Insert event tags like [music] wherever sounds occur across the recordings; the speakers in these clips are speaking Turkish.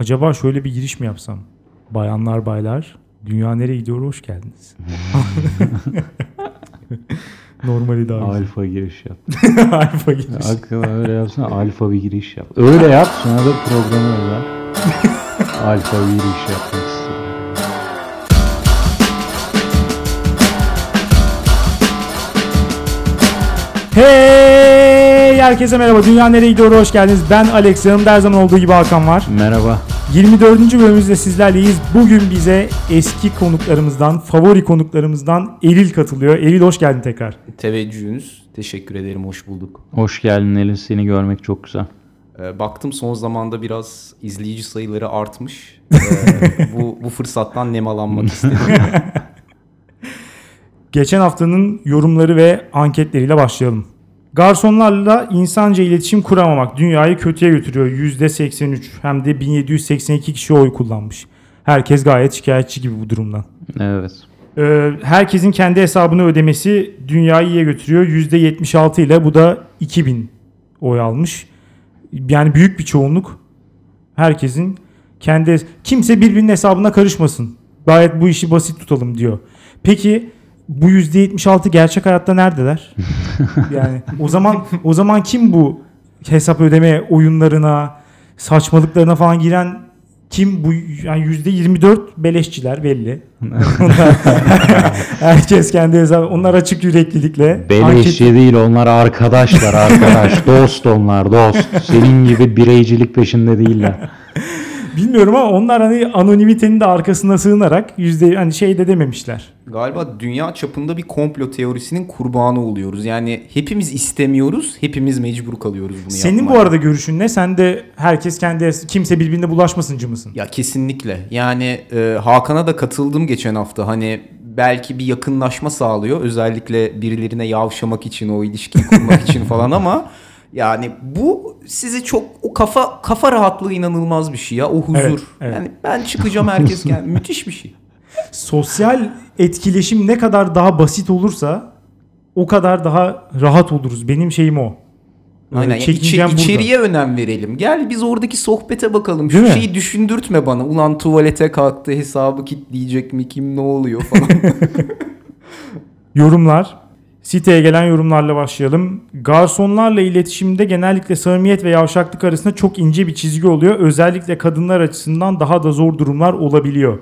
Acaba şöyle bir giriş mi yapsam? Bayanlar baylar, dünya nereye gidiyor hoş geldiniz. [laughs] Normali daha güzel. Alfa giriş yap. [laughs] Alfa giriş. Hakikaten öyle yapsana alfa bir giriş yap. Öyle yap sonra da programı öyle. [laughs] alfa bir giriş yapmak istedim. Hey herkese merhaba. Dünya nereye gidiyor hoş geldiniz. Ben Alex. Yanımda her zaman olduğu gibi Hakan var. Merhaba. 24. bölümümüzde sizlerleyiz. Bugün bize eski konuklarımızdan, favori konuklarımızdan Eril katılıyor. Eril hoş geldin tekrar. Teveccühünüz. Teşekkür ederim. Hoş bulduk. Hoş geldin Elin. Seni görmek çok güzel. Ee, baktım son zamanda biraz izleyici sayıları artmış. Ee, [laughs] bu, bu fırsattan nemalanmak istedim. [laughs] Geçen haftanın yorumları ve anketleriyle başlayalım. Garsonlarla insanca iletişim kuramamak dünyayı kötüye götürüyor. %83 hem de 1782 kişi oy kullanmış. Herkes gayet şikayetçi gibi bu durumdan. Evet. Ee, herkesin kendi hesabını ödemesi dünyayı iyiye götürüyor. %76 ile bu da 2000 oy almış. Yani büyük bir çoğunluk herkesin kendi kimse birbirinin hesabına karışmasın. Gayet bu işi basit tutalım diyor. Peki bu %76 gerçek hayatta neredeler? [laughs] yani o zaman o zaman kim bu hesap ödeme oyunlarına, saçmalıklarına falan giren kim bu yani %24 beleşçiler belli. Onlar- [laughs] Herkes kendi hesabı. Onlar açık yüreklilikle Beleşçi anket- değil onlar arkadaşlar arkadaş. [laughs] dost onlar dost. Senin gibi bireycilik peşinde değiller. Bilmiyorum ama onlar hani anonimitenin de arkasına sığınarak yüzde hani şey de dememişler. Galiba dünya çapında bir komplo teorisinin kurbanı oluyoruz. Yani hepimiz istemiyoruz, hepimiz mecbur kalıyoruz bunu Senin bu yapmaya. arada görüşün ne? Sen de herkes kendi kimse birbirine bulaşmasıncı mısın? Ya kesinlikle. Yani e, Hakan'a da katıldım geçen hafta. Hani belki bir yakınlaşma sağlıyor. Özellikle birilerine yavşamak için, o ilişkiyi kurmak [laughs] için falan ama yani bu size çok o kafa kafa rahatlığı inanılmaz bir şey ya. O huzur. Evet, evet. Yani ben çıkacağım herkes gel. [laughs] Müthiş bir şey. Sosyal etkileşim ne kadar daha basit olursa o kadar daha rahat oluruz. Benim şeyim o. Ee, Aynen. Yani burada. içeriye önem verelim. Gel biz oradaki sohbete bakalım. Değil Şu mi? şeyi düşündürtme bana. Ulan tuvalete kalktı hesabı kilitleyecek mi? Kim ne oluyor falan. [laughs] Yorumlar. Siteye gelen yorumlarla başlayalım. Garsonlarla iletişimde genellikle samimiyet ve yavşaklık arasında çok ince bir çizgi oluyor. Özellikle kadınlar açısından daha da zor durumlar olabiliyor.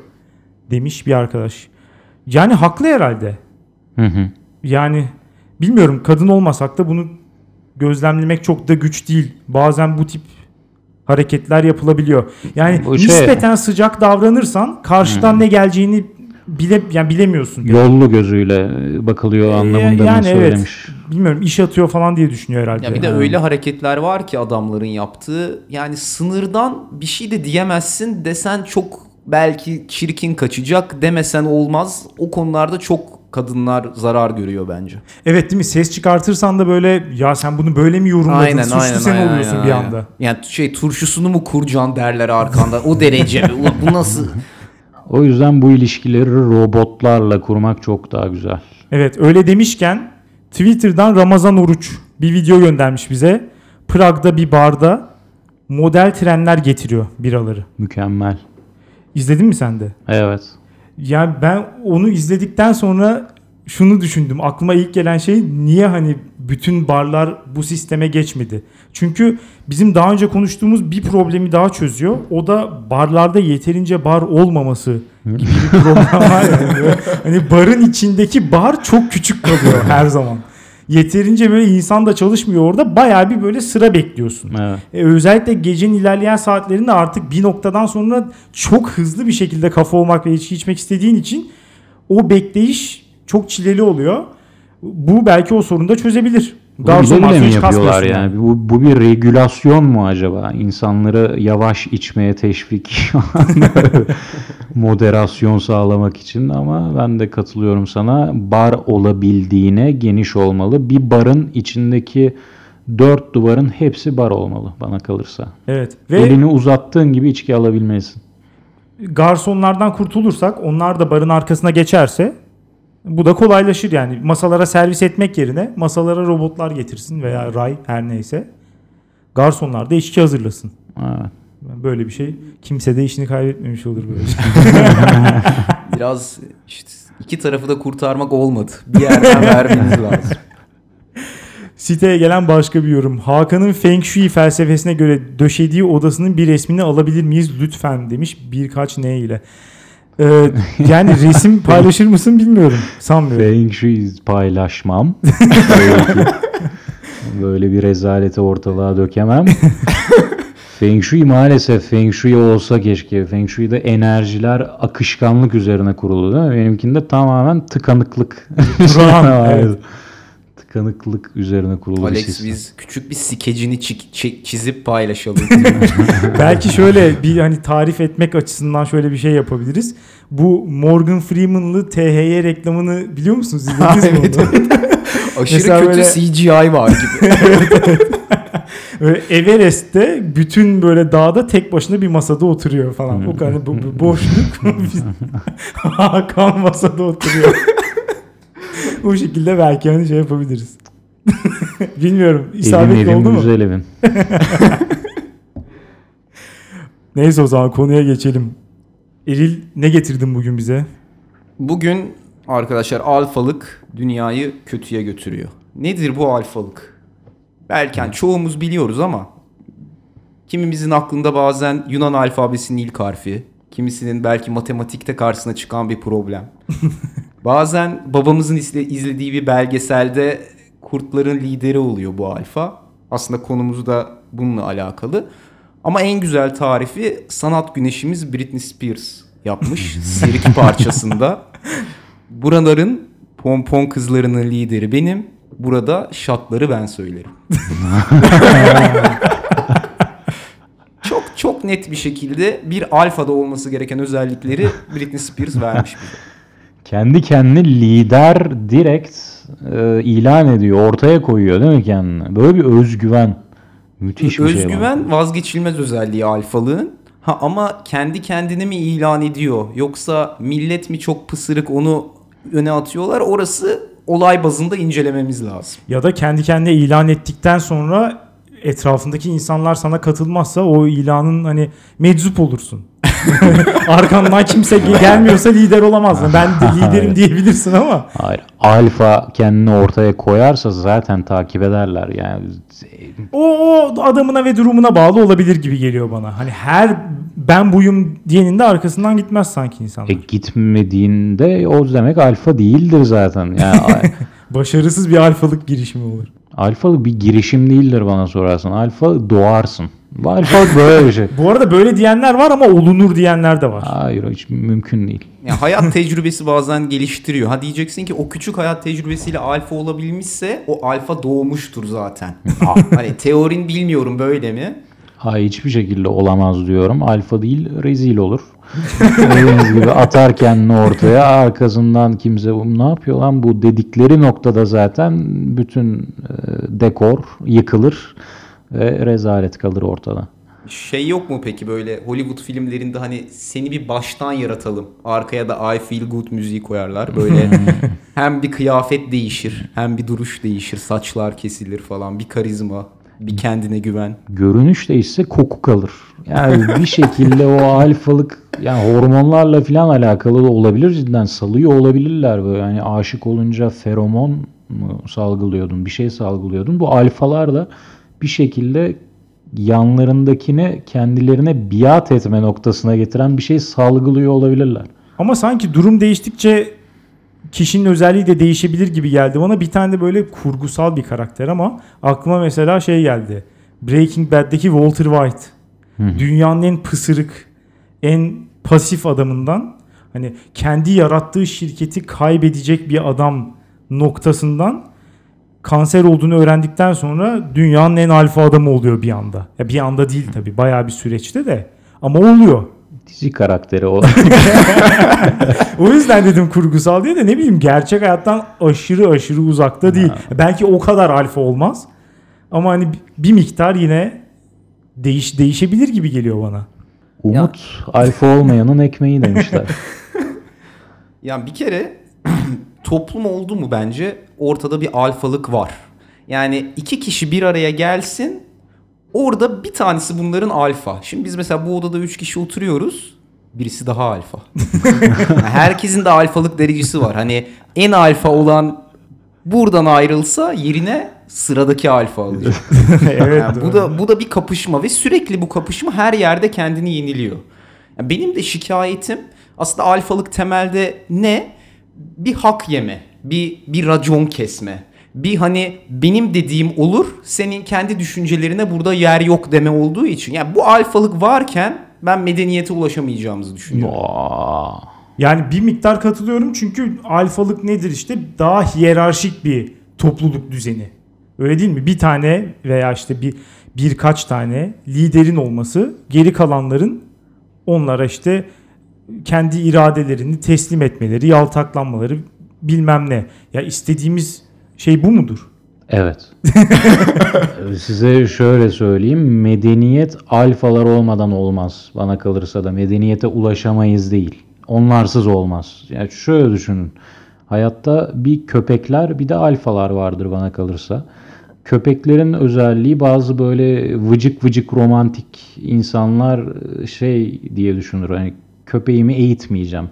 Demiş bir arkadaş. Yani haklı herhalde. Hı hı. Yani bilmiyorum kadın olmasak da bunu gözlemlemek çok da güç değil. Bazen bu tip hareketler yapılabiliyor. Yani Bu şey- nispeten sıcak davranırsan karşıdan ne geleceğini bile yani bilemiyorsun. Yollu gözüyle bakılıyor anlamında Ee, yani mı evet. söylemiş. Bilmiyorum iş atıyor falan diye düşünüyor herhalde. Ya bir de Ha. öyle hareketler var ki adamların yaptığı. Yani sınırdan bir şey de diyemezsin desen çok belki çirkin kaçacak demesen olmaz. O konularda çok kadınlar zarar görüyor bence. Evet değil mi? Ses çıkartırsan da böyle ya sen bunu böyle mi yorumladın? Suçlu sen oluyorsun bir anda. Yani şey turşusunu mu kuracaksın derler arkanda. O derece [laughs] bu nasıl? O yüzden bu ilişkileri robotlarla kurmak çok daha güzel. Evet öyle demişken Twitter'dan Ramazan Oruç bir video göndermiş bize. Prag'da bir barda model trenler getiriyor biraları. Mükemmel. İzledin mi sen de? Evet. Yani ben onu izledikten sonra şunu düşündüm. Aklıma ilk gelen şey niye hani bütün barlar bu sisteme geçmedi? Çünkü bizim daha önce konuştuğumuz bir problemi daha çözüyor. O da barlarda yeterince bar olmaması gibi bir problem var. Yani. [laughs] Hani barın içindeki bar çok küçük kalıyor her zaman. Yeterince böyle insan da çalışmıyor orada. Bayağı bir böyle sıra bekliyorsun. Evet. E, özellikle gecenin ilerleyen saatlerinde artık bir noktadan sonra çok hızlı bir şekilde kafa olmak ve içki içmek istediğin için o bekleyiş çok çileli oluyor. Bu belki o sorunu da çözebilir. Garson bile mi yapıyorlar yani? Bu, bu bir regülasyon mu acaba? İnsanları yavaş içmeye teşvik, [laughs] moderasyon sağlamak için ama ben de katılıyorum sana. Bar olabildiğine geniş olmalı. Bir barın içindeki dört duvarın hepsi bar olmalı bana kalırsa. Evet. Ve Elini uzattığın gibi içki alabilmelisin. garsonlardan kurtulursak onlar da barın arkasına geçerse bu da kolaylaşır yani. Masalara servis etmek yerine masalara robotlar getirsin veya ray her neyse. Garsonlar da içki hazırlasın. Evet. Ben böyle bir şey kimse de işini kaybetmemiş olur böyle. [laughs] Biraz işte iki tarafı da kurtarmak olmadı. Bir yerden vermeniz lazım. Siteye gelen başka bir yorum. Hakan'ın Feng Shui felsefesine göre döşediği odasının bir resmini alabilir miyiz lütfen demiş birkaç ne ile. Ee, yani resim [laughs] paylaşır mısın bilmiyorum. Sanmıyorum. Feng Shui paylaşmam. [laughs] Böyle, böyle bir rezaleti ortalığa dökemem. Feng Shui maalesef Feng Shui olsa keşke. Feng Shui'de enerjiler akışkanlık üzerine kurulu değil mi? Benimkinde tamamen tıkanıklık. Duran, [laughs] evet. Tıkanıklık üzerine kurulu bir Alex sistem. biz küçük bir skecini çi- çi- çizip paylaşalım. [laughs] Belki şöyle bir hani tarif etmek açısından şöyle bir şey yapabiliriz. Bu Morgan Freeman'lı THY reklamını biliyor musunuz? [laughs] İzlediniz mi Evet, onu? Aşırı Mesela kötü böyle- CGI var gibi. [laughs] Böyle Everest'te bütün böyle dağda tek başına bir masada oturuyor falan. O kadar bu, bu boşluk. Hakan masada oturuyor. O şekilde belki hani şey yapabiliriz. [laughs] Bilmiyorum. Evim İsabetli evim oldu mu? güzel evim. [laughs] Neyse o zaman konuya geçelim. Eril ne getirdin bugün bize? Bugün arkadaşlar alfalık dünyayı kötüye götürüyor. Nedir bu alfalık? Belki hani çoğumuz biliyoruz ama kimimizin aklında bazen Yunan alfabesinin ilk harfi, kimisinin belki matematikte karşısına çıkan bir problem. [laughs] bazen babamızın izle- izlediği bir belgeselde kurtların lideri oluyor bu alfa. Aslında konumuz da bununla alakalı. Ama en güzel tarifi sanat güneşimiz Britney Spears yapmış [laughs] Sirki parçasında. Buraların pompon kızlarının lideri benim. Burada şatları ben söylerim. [laughs] çok net bir şekilde bir alfada olması gereken özellikleri [laughs] Britney Spears vermiş bize. Kendi kendini lider direkt e, ilan ediyor. Ortaya koyuyor değil mi kendini? Böyle bir özgüven. Müthiş bir şey. bu. Özgüven vazgeçilmez özelliği alfalığın. Ha ama kendi kendini mi ilan ediyor yoksa millet mi çok pısırık onu öne atıyorlar orası olay bazında incelememiz lazım. Ya da kendi kendine ilan ettikten sonra etrafındaki insanlar sana katılmazsa o ilanın hani meczup olursun. [laughs] Arkandan kimse ge- gelmiyorsa lider olamazsın. Ben de [laughs] liderim diyebilirsin ama Hayır. Alfa kendini ortaya koyarsa zaten takip ederler. Yani o, o adamına ve durumuna bağlı olabilir gibi geliyor bana. Hani her ben buyum diyenin de arkasından gitmez sanki insanlar. e, gitmediğinde o demek alfa değildir zaten. Yani [laughs] Başarısız bir alfalık girişimi olur. Alfa bir girişim değildir bana sorarsan. Alfa doğarsın. Bu alfalık böyle bir şey. [laughs] Bu arada böyle diyenler var ama olunur diyenler de var. Hayır hiç mümkün değil. Ya hayat tecrübesi bazen geliştiriyor. Ha diyeceksin ki o küçük hayat tecrübesiyle alfa olabilmişse o alfa doğmuştur zaten. [laughs] hani teorin bilmiyorum böyle mi? Hayır hiçbir şekilde olamaz diyorum. Alfa değil rezil olur. [laughs] Dediğiniz gibi atar kendini ortaya arkasından kimse "Bu ne yapıyor lan bu dedikleri noktada zaten bütün e, dekor yıkılır ve rezalet kalır ortada. Şey yok mu peki böyle Hollywood filmlerinde hani seni bir baştan yaratalım. Arkaya da I Feel Good müziği koyarlar. Böyle [laughs] hem bir kıyafet değişir hem bir duruş değişir. Saçlar kesilir falan. Bir karizma, bir kendine güven. Görünüş değişse koku kalır. Yani bir şekilde o alfalık yani hormonlarla falan alakalı da olabilir cidden salıyor olabilirler böyle. Yani aşık olunca feromon mu salgılıyordun bir şey salgılıyordun. Bu alfalar da bir şekilde yanlarındakine kendilerine biat etme noktasına getiren bir şey salgılıyor olabilirler. Ama sanki durum değiştikçe kişinin özelliği de değişebilir gibi geldi bana. Bir tane de böyle kurgusal bir karakter ama aklıma mesela şey geldi. Breaking Bad'deki Walter White. Dünyanın en pısırık, en pasif adamından hani kendi yarattığı şirketi kaybedecek bir adam noktasından kanser olduğunu öğrendikten sonra dünyanın en alfa adamı oluyor bir anda. Ya bir anda değil tabii. Bayağı bir süreçte de ama oluyor. Dizi karakteri o. [laughs] [laughs] O yüzden dedim kurgusal diye de ne bileyim gerçek hayattan aşırı aşırı uzakta değil. Belki o kadar alfa olmaz. Ama hani bir miktar yine değiş değişebilir gibi geliyor bana. Umut alfa olmayanın ekmeği demişler. [laughs] Yani bir kere [clears throat] toplum oldu mu bence ortada bir alfalık var. Yani iki kişi bir araya gelsin Orada bir tanesi bunların alfa. Şimdi biz mesela bu odada 3 kişi oturuyoruz. Birisi daha alfa. Yani herkesin de alfalık derecesi var. Hani en alfa olan buradan ayrılsa yerine sıradaki alfa alacak. [laughs] evet. Yani bu da bu da bir kapışma ve sürekli bu kapışma her yerde kendini yeniliyor. Yani benim de şikayetim aslında alfalık temelde ne? Bir hak yeme, bir bir racon kesme. Bir hani benim dediğim olur, senin kendi düşüncelerine burada yer yok deme olduğu için. Yani bu alfalık varken ben medeniyete ulaşamayacağımızı düşünüyorum. Aa, Yani bir miktar katılıyorum çünkü alfalık nedir işte daha hiyerarşik bir topluluk düzeni. Öyle değil mi? Bir tane veya işte bir birkaç tane liderin olması geri kalanların onlara işte kendi iradelerini teslim etmeleri, yaltaklanmaları bilmem ne. Ya istediğimiz şey bu mudur? Evet. [laughs] Size şöyle söyleyeyim. Medeniyet alfalar olmadan olmaz. Bana kalırsa da medeniyete ulaşamayız değil. Onlarsız olmaz. Yani şöyle düşünün. Hayatta bir köpekler bir de alfalar vardır bana kalırsa. Köpeklerin özelliği bazı böyle vıcık vıcık romantik insanlar şey diye düşünür. Hani köpeğimi eğitmeyeceğim.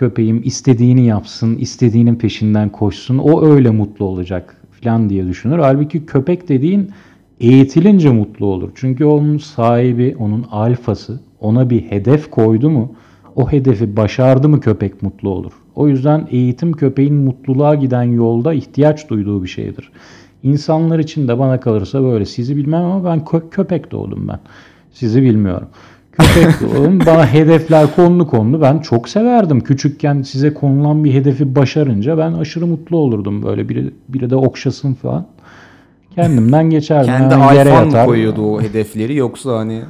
Köpeğim istediğini yapsın, istediğinin peşinden koşsun. O öyle mutlu olacak falan diye düşünür. Halbuki köpek dediğin eğitilince mutlu olur. Çünkü onun sahibi, onun alfası ona bir hedef koydu mu, o hedefi başardı mı köpek mutlu olur. O yüzden eğitim köpeğin mutluluğa giden yolda ihtiyaç duyduğu bir şeydir. İnsanlar için de bana kalırsa böyle. Sizi bilmem ama ben kö- köpek doğdum ben. Sizi bilmiyorum. Doğdum. Bana hedefler konulu konulu. Ben çok severdim. Küçükken size konulan bir hedefi başarınca ben aşırı mutlu olurdum. Böyle biri, biri de okşasın falan. Kendimden geçerdim. Kendi Hemen yere mı yatar. koyuyordu o hedefleri yoksa hani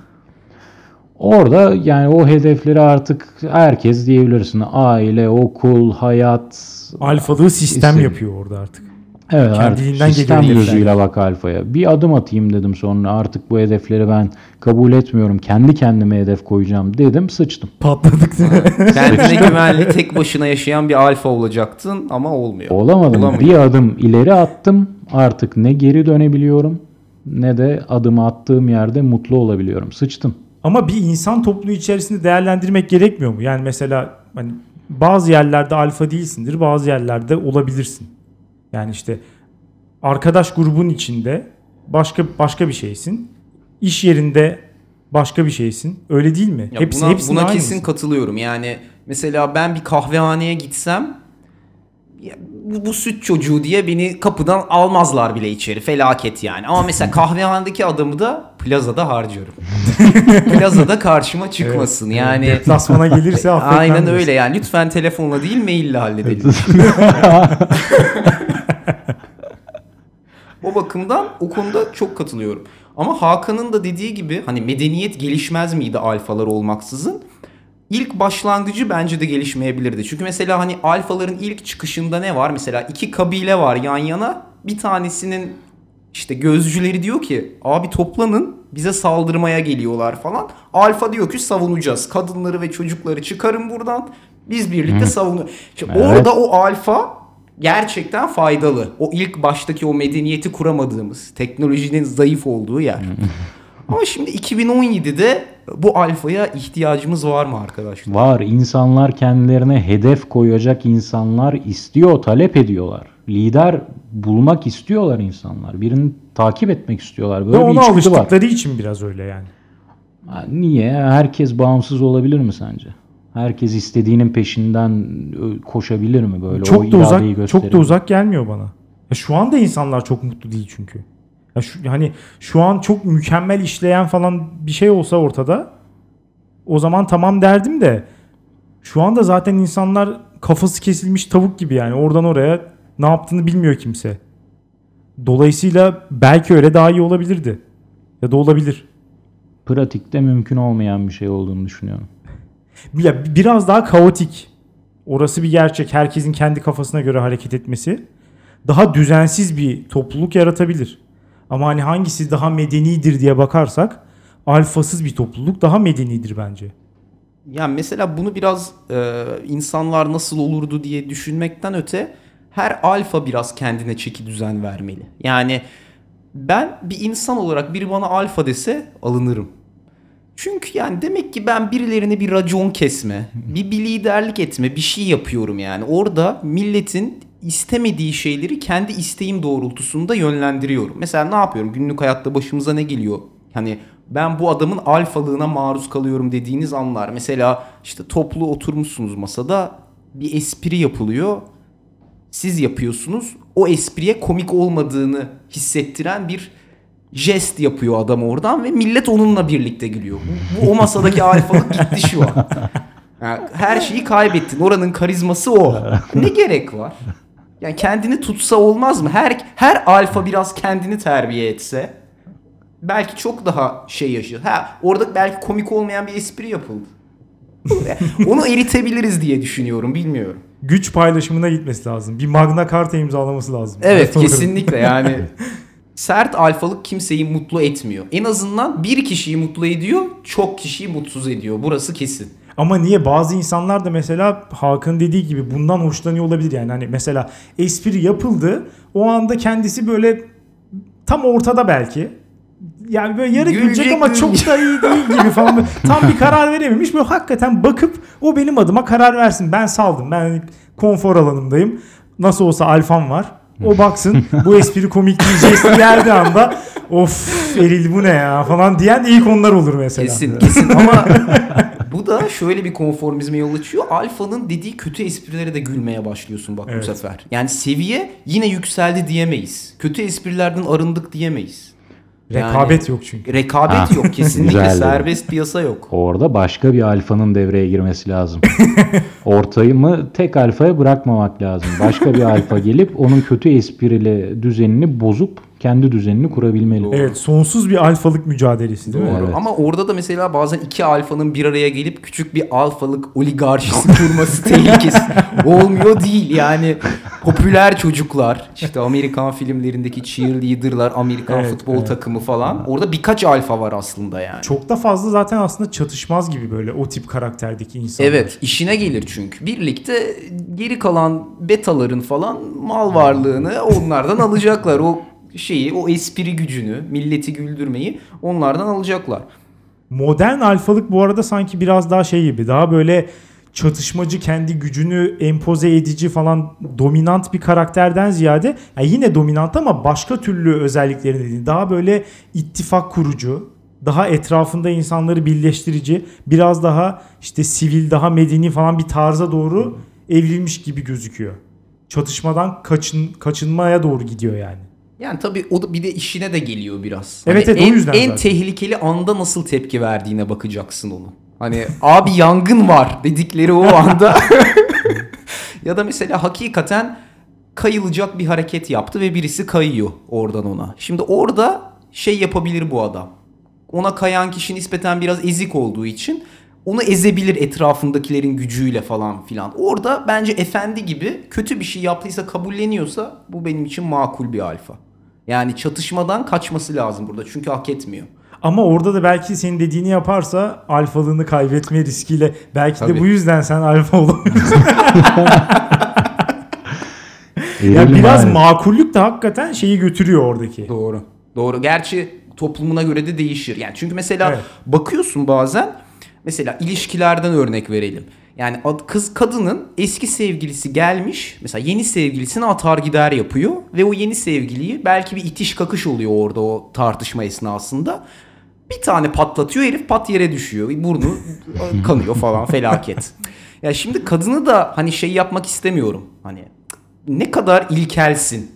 Orada yani o hedefleri artık herkes diyebilirsin. Aile, okul, hayat. Alfalığı sistem İsim. yapıyor orada artık. Evet Kendiliğinden artık sistem gözüyle bak alfaya. Bir adım atayım dedim sonra artık bu hedefleri ben kabul etmiyorum. Kendi kendime hedef koyacağım dedim sıçtım. Patladık [laughs] kendine güvenli tek başına yaşayan bir alfa olacaktın ama olmuyor. Olamadım. Olamıyor. Bir adım ileri attım. Artık ne geri dönebiliyorum ne de adımı attığım yerde mutlu olabiliyorum. Sıçtım. Ama bir insan topluluğu içerisinde değerlendirmek gerekmiyor mu? Yani mesela hani bazı yerlerde alfa değilsindir, bazı yerlerde olabilirsin. Yani işte arkadaş grubun içinde başka başka bir şeysin. İş yerinde başka bir şeysin. Öyle değil mi? Ya hepsi buna, buna kesin mısın? katılıyorum. Yani mesela ben bir kahvehaneye gitsem bu, bu süt çocuğu diye beni kapıdan almazlar bile içeri. Felaket yani. Ama mesela [laughs] kahvehanedeki adamı da plazada harcıyorum. [laughs] plazada karşıma çıkmasın. Yani Deplasmana gelirse [laughs] affetmem aynen diyorsun. öyle yani. Lütfen telefonla değil maille halledelim. O bakımdan o konuda çok katılıyorum. Ama Hakan'ın da dediği gibi hani medeniyet gelişmez miydi alfalar olmaksızın? İlk başlangıcı bence de gelişmeyebilirdi. Çünkü mesela hani alfaların ilk çıkışında ne var? Mesela iki kabile var yan yana. Bir tanesinin işte gözcüleri diyor ki abi toplanın bize saldırmaya geliyorlar falan. Alfa diyor ki savunacağız. Kadınları ve çocukları çıkarın buradan. Biz birlikte savunuyoruz. Şimdi Evet. Orada o alfa gerçekten faydalı. O ilk baştaki o medeniyeti kuramadığımız, teknolojinin zayıf olduğu yer. Ama şimdi 2017'de bu alfaya ihtiyacımız var mı arkadaşlar? Var. İnsanlar kendilerine hedef koyacak insanlar istiyor, talep ediyorlar. Lider bulmak istiyorlar insanlar. Birini takip etmek istiyorlar. Ve Böyle bir ona içgüdü var. alıştıkları için biraz öyle yani. Ha, Niye? Herkes bağımsız olabilir mi sence? Herkes istediğinin peşinden ö, koşabilir mi böyle? o çok da iradeyi uzak çok da uzak gelmiyor bana. Ya şu anda insanlar çok mutlu değil çünkü. Ya şu, hani şu an çok mükemmel işleyen falan bir şey olsa ortada o zaman tamam derdim de şu anda zaten insanlar kafası kesilmiş tavuk gibi yani oradan oraya ne yaptığını bilmiyor kimse. Dolayısıyla belki öyle daha iyi olabilirdi. Ya da olabilir. Pratikte mümkün olmayan bir şey olduğunu düşünüyorum. [laughs] Ya biraz daha kaotik. Orası bir gerçek. Herkesin kendi kafasına göre hareket etmesi daha düzensiz bir topluluk yaratabilir. Ama hani hangisi daha medenidir diye bakarsak alfasız bir topluluk daha medenidir bence. Yani mesela bunu biraz e, insanlar nasıl olurdu diye düşünmekten öte her alfa biraz kendine çeki düzen vermeli. Yani ben bir insan olarak biri bana alfa dese alınırım. Çünkü yani demek ki ben birilerine bir racon kesme, bir, bir liderlik etme, bir şey yapıyorum yani. Orada milletin istemediği şeyleri kendi isteğim doğrultusunda yönlendiriyorum. Mesela ne yapıyorum? Günlük hayatta başımıza ne geliyor? Hani ben bu adamın alfalığına maruz kalıyorum dediğiniz anlar. Mesela işte toplu oturmuşsunuz masada bir espri yapılıyor. Siz yapıyorsunuz. O espriye komik olmadığını hissettiren bir jest yapıyor adam oradan ve millet onunla birlikte gülüyor. Bu, bu o masadaki alfalık [laughs] gitti şu an. Yani her şeyi kaybettin. Oranın karizması o. Ne gerek var? Yani kendini tutsa olmaz mı? Her her alfa biraz kendini terbiye etse belki çok daha şey yaşıyor. Ha orada belki komik olmayan bir espri yapıldı. Onu eritebiliriz diye düşünüyorum. Bilmiyorum. Güç paylaşımına gitmesi lazım. Bir Magna Carta imzalaması lazım. Evet kesinlikle yani [laughs] sert alfalık kimseyi mutlu etmiyor. En azından bir kişiyi mutlu ediyor, çok kişiyi mutsuz ediyor. Burası kesin. Ama niye bazı insanlar da mesela Hakan dediği gibi bundan hoşlanıyor olabilir yani. Hani mesela espri yapıldı. O anda kendisi böyle tam ortada belki. Yani böyle yarı Gülecek, gülecek ama çok da iyi değil gibi falan. Böyle [laughs] tam bir karar verememiş. Böyle hakikaten bakıp o benim adıma karar versin. Ben saldım. Ben hani konfor alanımdayım. Nasıl olsa alfam var. O baksın bu espri komik diyeceğiz geldiği anda of eril bu ne ya falan diyen ilk onlar olur mesela. Kesin kesin ama [laughs] bu da şöyle bir konformizme yol açıyor. Alfa'nın dediği kötü esprilere de gülmeye başlıyorsun bak Evet. bu sefer. Yani seviye yine yükseldi diyemeyiz. Kötü esprilerden arındık diyemeyiz. Yani Rekabet yok çünkü. Rekabet Ha, yok [laughs] kesinlikle serbest piyasa yok. Orada başka bir alfanın devreye girmesi lazım. [laughs] Ortayı mı tek alfaya bırakmamak lazım. Başka bir alfa gelip onun kötü esprili düzenini bozup kendi düzenini kurabilmeli. Doğru. Evet sonsuz bir alfalık mücadelesi değil mi? Doğru. Evet. Ama orada da mesela bazen iki alfanın bir araya gelip küçük bir alfalık oligarşisi [laughs] kurması tehlikesi olmuyor değil. Yani popüler çocuklar, işte Amerikan filmlerindeki cheerleader'lar, Amerikan Evet, futbol evet. takımı falan. Orada birkaç alfa var aslında yani. Çok da fazla zaten aslında çatışmaz gibi böyle o tip karakterdeki insanlar. Evet işine gelir çünkü. Birlikte geri kalan betaların falan mal varlığını onlardan alacaklar. O şeyi, o espri gücünü, milleti güldürmeyi onlardan alacaklar. Modern alfalık bu arada sanki biraz daha şey gibi. Daha böyle çatışmacı kendi gücünü empoze edici falan dominant bir karakterden ziyade yani yine dominant ama başka türlü özelliklerini değil. Daha böyle ittifak kurucu, daha etrafında insanları birleştirici, biraz daha işte sivil, daha medeni falan bir tarza doğru evrilmiş gibi gözüküyor. Çatışmadan kaçın, kaçınmaya doğru gidiyor yani. Yani tabii o da bir de işine de geliyor biraz. Evet, evet, o en, yüzden En zaten. tehlikeli anda nasıl tepki verdiğine bakacaksın onu. Hani abi yangın var dedikleri o anda. [laughs] ya da mesela hakikaten kayılacak bir hareket yaptı ve birisi kayıyor oradan ona. Şimdi orada şey yapabilir bu adam. Ona kayan kişi nispeten biraz ezik olduğu için onu ezebilir etrafındakilerin gücüyle falan filan. Orada bence efendi gibi kötü bir şey yaptıysa kabulleniyorsa bu benim için makul bir alfa. Yani çatışmadan kaçması lazım burada çünkü hak etmiyor. Ama orada da belki senin dediğini yaparsa alfalığını kaybetme riskiyle belki Tabii. de bu yüzden sen alfa olamıyorsun. [laughs] Ya biraz maalesef. makullük de hakikaten şeyi götürüyor oradaki. Doğru. Doğru. Gerçi toplumuna göre de değişir. Yani çünkü mesela Evet. bakıyorsun bazen mesela ilişkilerden örnek verelim. Yani kız kadının eski sevgilisi gelmiş. Mesela yeni sevgilisine atar gider yapıyor ve o yeni sevgiliyi belki bir itiş kakış oluyor orada o tartışma esnasında. Bir tane patlatıyor herif pat yere düşüyor. Burnu [laughs] kanıyor falan felaket. Ya şimdi kadını da hani şey yapmak istemiyorum. Hani ne kadar ilkelsin.